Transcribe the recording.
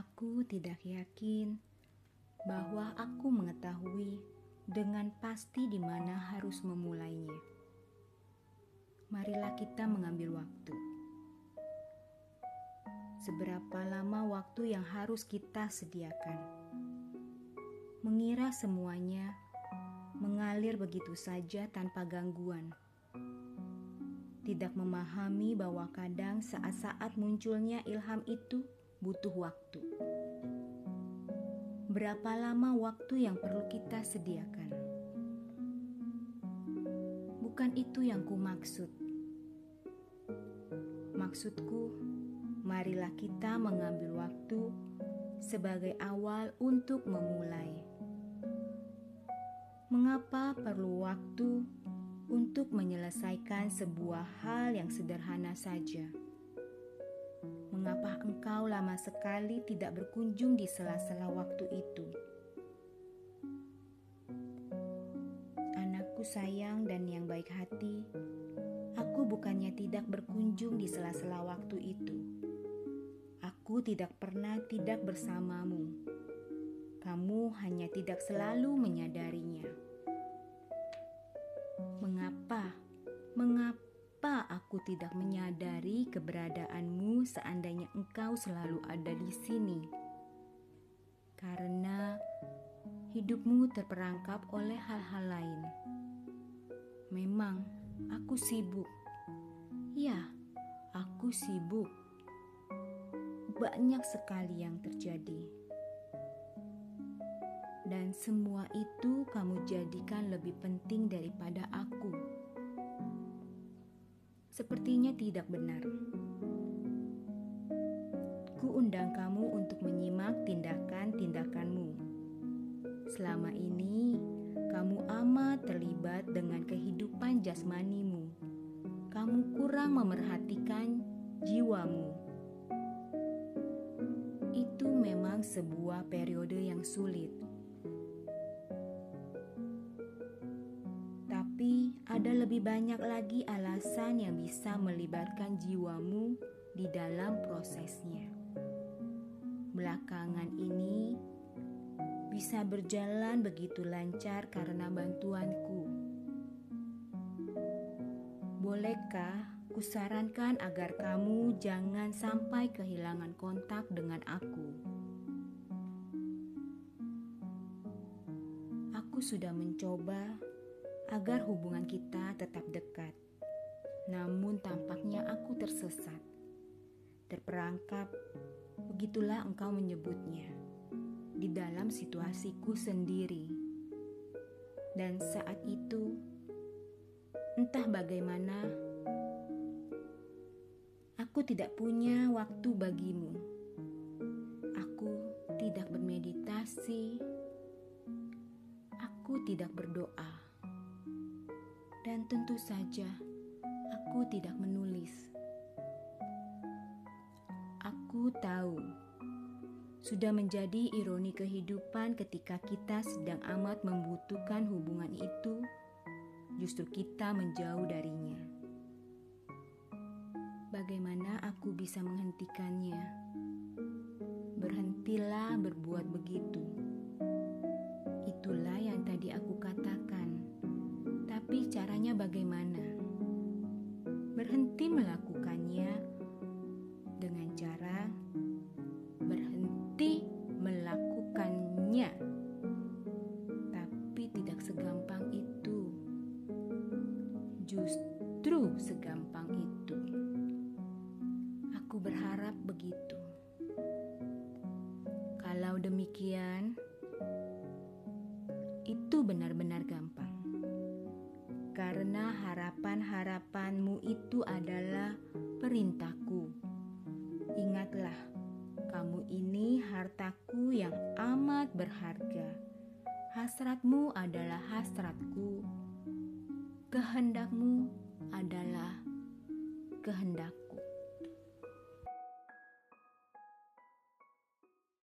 Aku tidak yakin bahwa aku mengetahui dengan pasti di mana harus memulainya. Marilah kita mengambil waktu. Seberapa lama waktu yang harus kita sediakan? Mengira semuanya mengalir begitu saja tanpa gangguan. Tidak memahami bahwa kadang saat-saat munculnya ilham itu butuh waktu. Berapa lama waktu yang perlu kita sediakan? Bukan itu yang ku maksud. Maksudku, marilah kita mengambil waktu sebagai awal untuk memulai. Mengapa perlu waktu untuk menyelesaikan sebuah hal yang sederhana saja? Mengapa engkau lama sekali tidak berkunjung di sela-sela waktu itu? Anakku sayang dan yang baik hati, aku bukannya tidak berkunjung di sela-sela waktu itu. Aku tidak pernah tidak bersamamu. Kamu hanya tidak selalu menyadarinya. Tidak menyadari keberadaanmu seandainya engkau selalu ada di sini? Karena hidupmu terperangkap oleh hal-hal lain. Memang aku sibuk. Ya, aku sibuk. Banyak sekali yang terjadi. Dan semua itu kamu jadikan lebih penting daripada aku sepertinya tidak benar. Ku undang kamu untuk menyimak tindakan-tindakanmu. Selama ini, kamu amat terlibat dengan kehidupan jasmanimu. Kamu kurang memerhatikan jiwamu. Itu memang sebuah periode yang sulit ada lebih banyak lagi alasan yang bisa melibatkan jiwamu di dalam prosesnya. Belakangan ini bisa berjalan begitu lancar karena bantuanku. Bolehkah kusarankan agar kamu jangan sampai kehilangan kontak dengan aku? Aku sudah mencoba agar hubungan kita tetap dekat. Namun tampaknya aku tersesat. Terperangkap, begitulah engkau menyebutnya, di dalam situasiku sendiri. Dan saat itu, entah bagaimana, aku tidak punya waktu bagimu. Aku tidak bermeditasi, aku tidak berdoa dan tentu saja aku tidak menulis. Aku tahu sudah menjadi ironi kehidupan ketika kita sedang amat membutuhkan hubungan itu, justru kita menjauh darinya. Bagaimana aku bisa menghentikannya? Berhentilah berbuat begitu. Itulah yang tadi aku katakan tapi caranya bagaimana? Berhenti melakukannya dengan cara berhenti melakukannya. Tapi tidak segampang itu. Justru segampang itu. Aku berharap begitu. Kalau demikian, itu benar-benar gampang karena harapan-harapanmu itu adalah perintahku. Ingatlah, kamu ini hartaku yang amat berharga. Hasratmu adalah hasratku. Kehendakmu adalah kehendakku.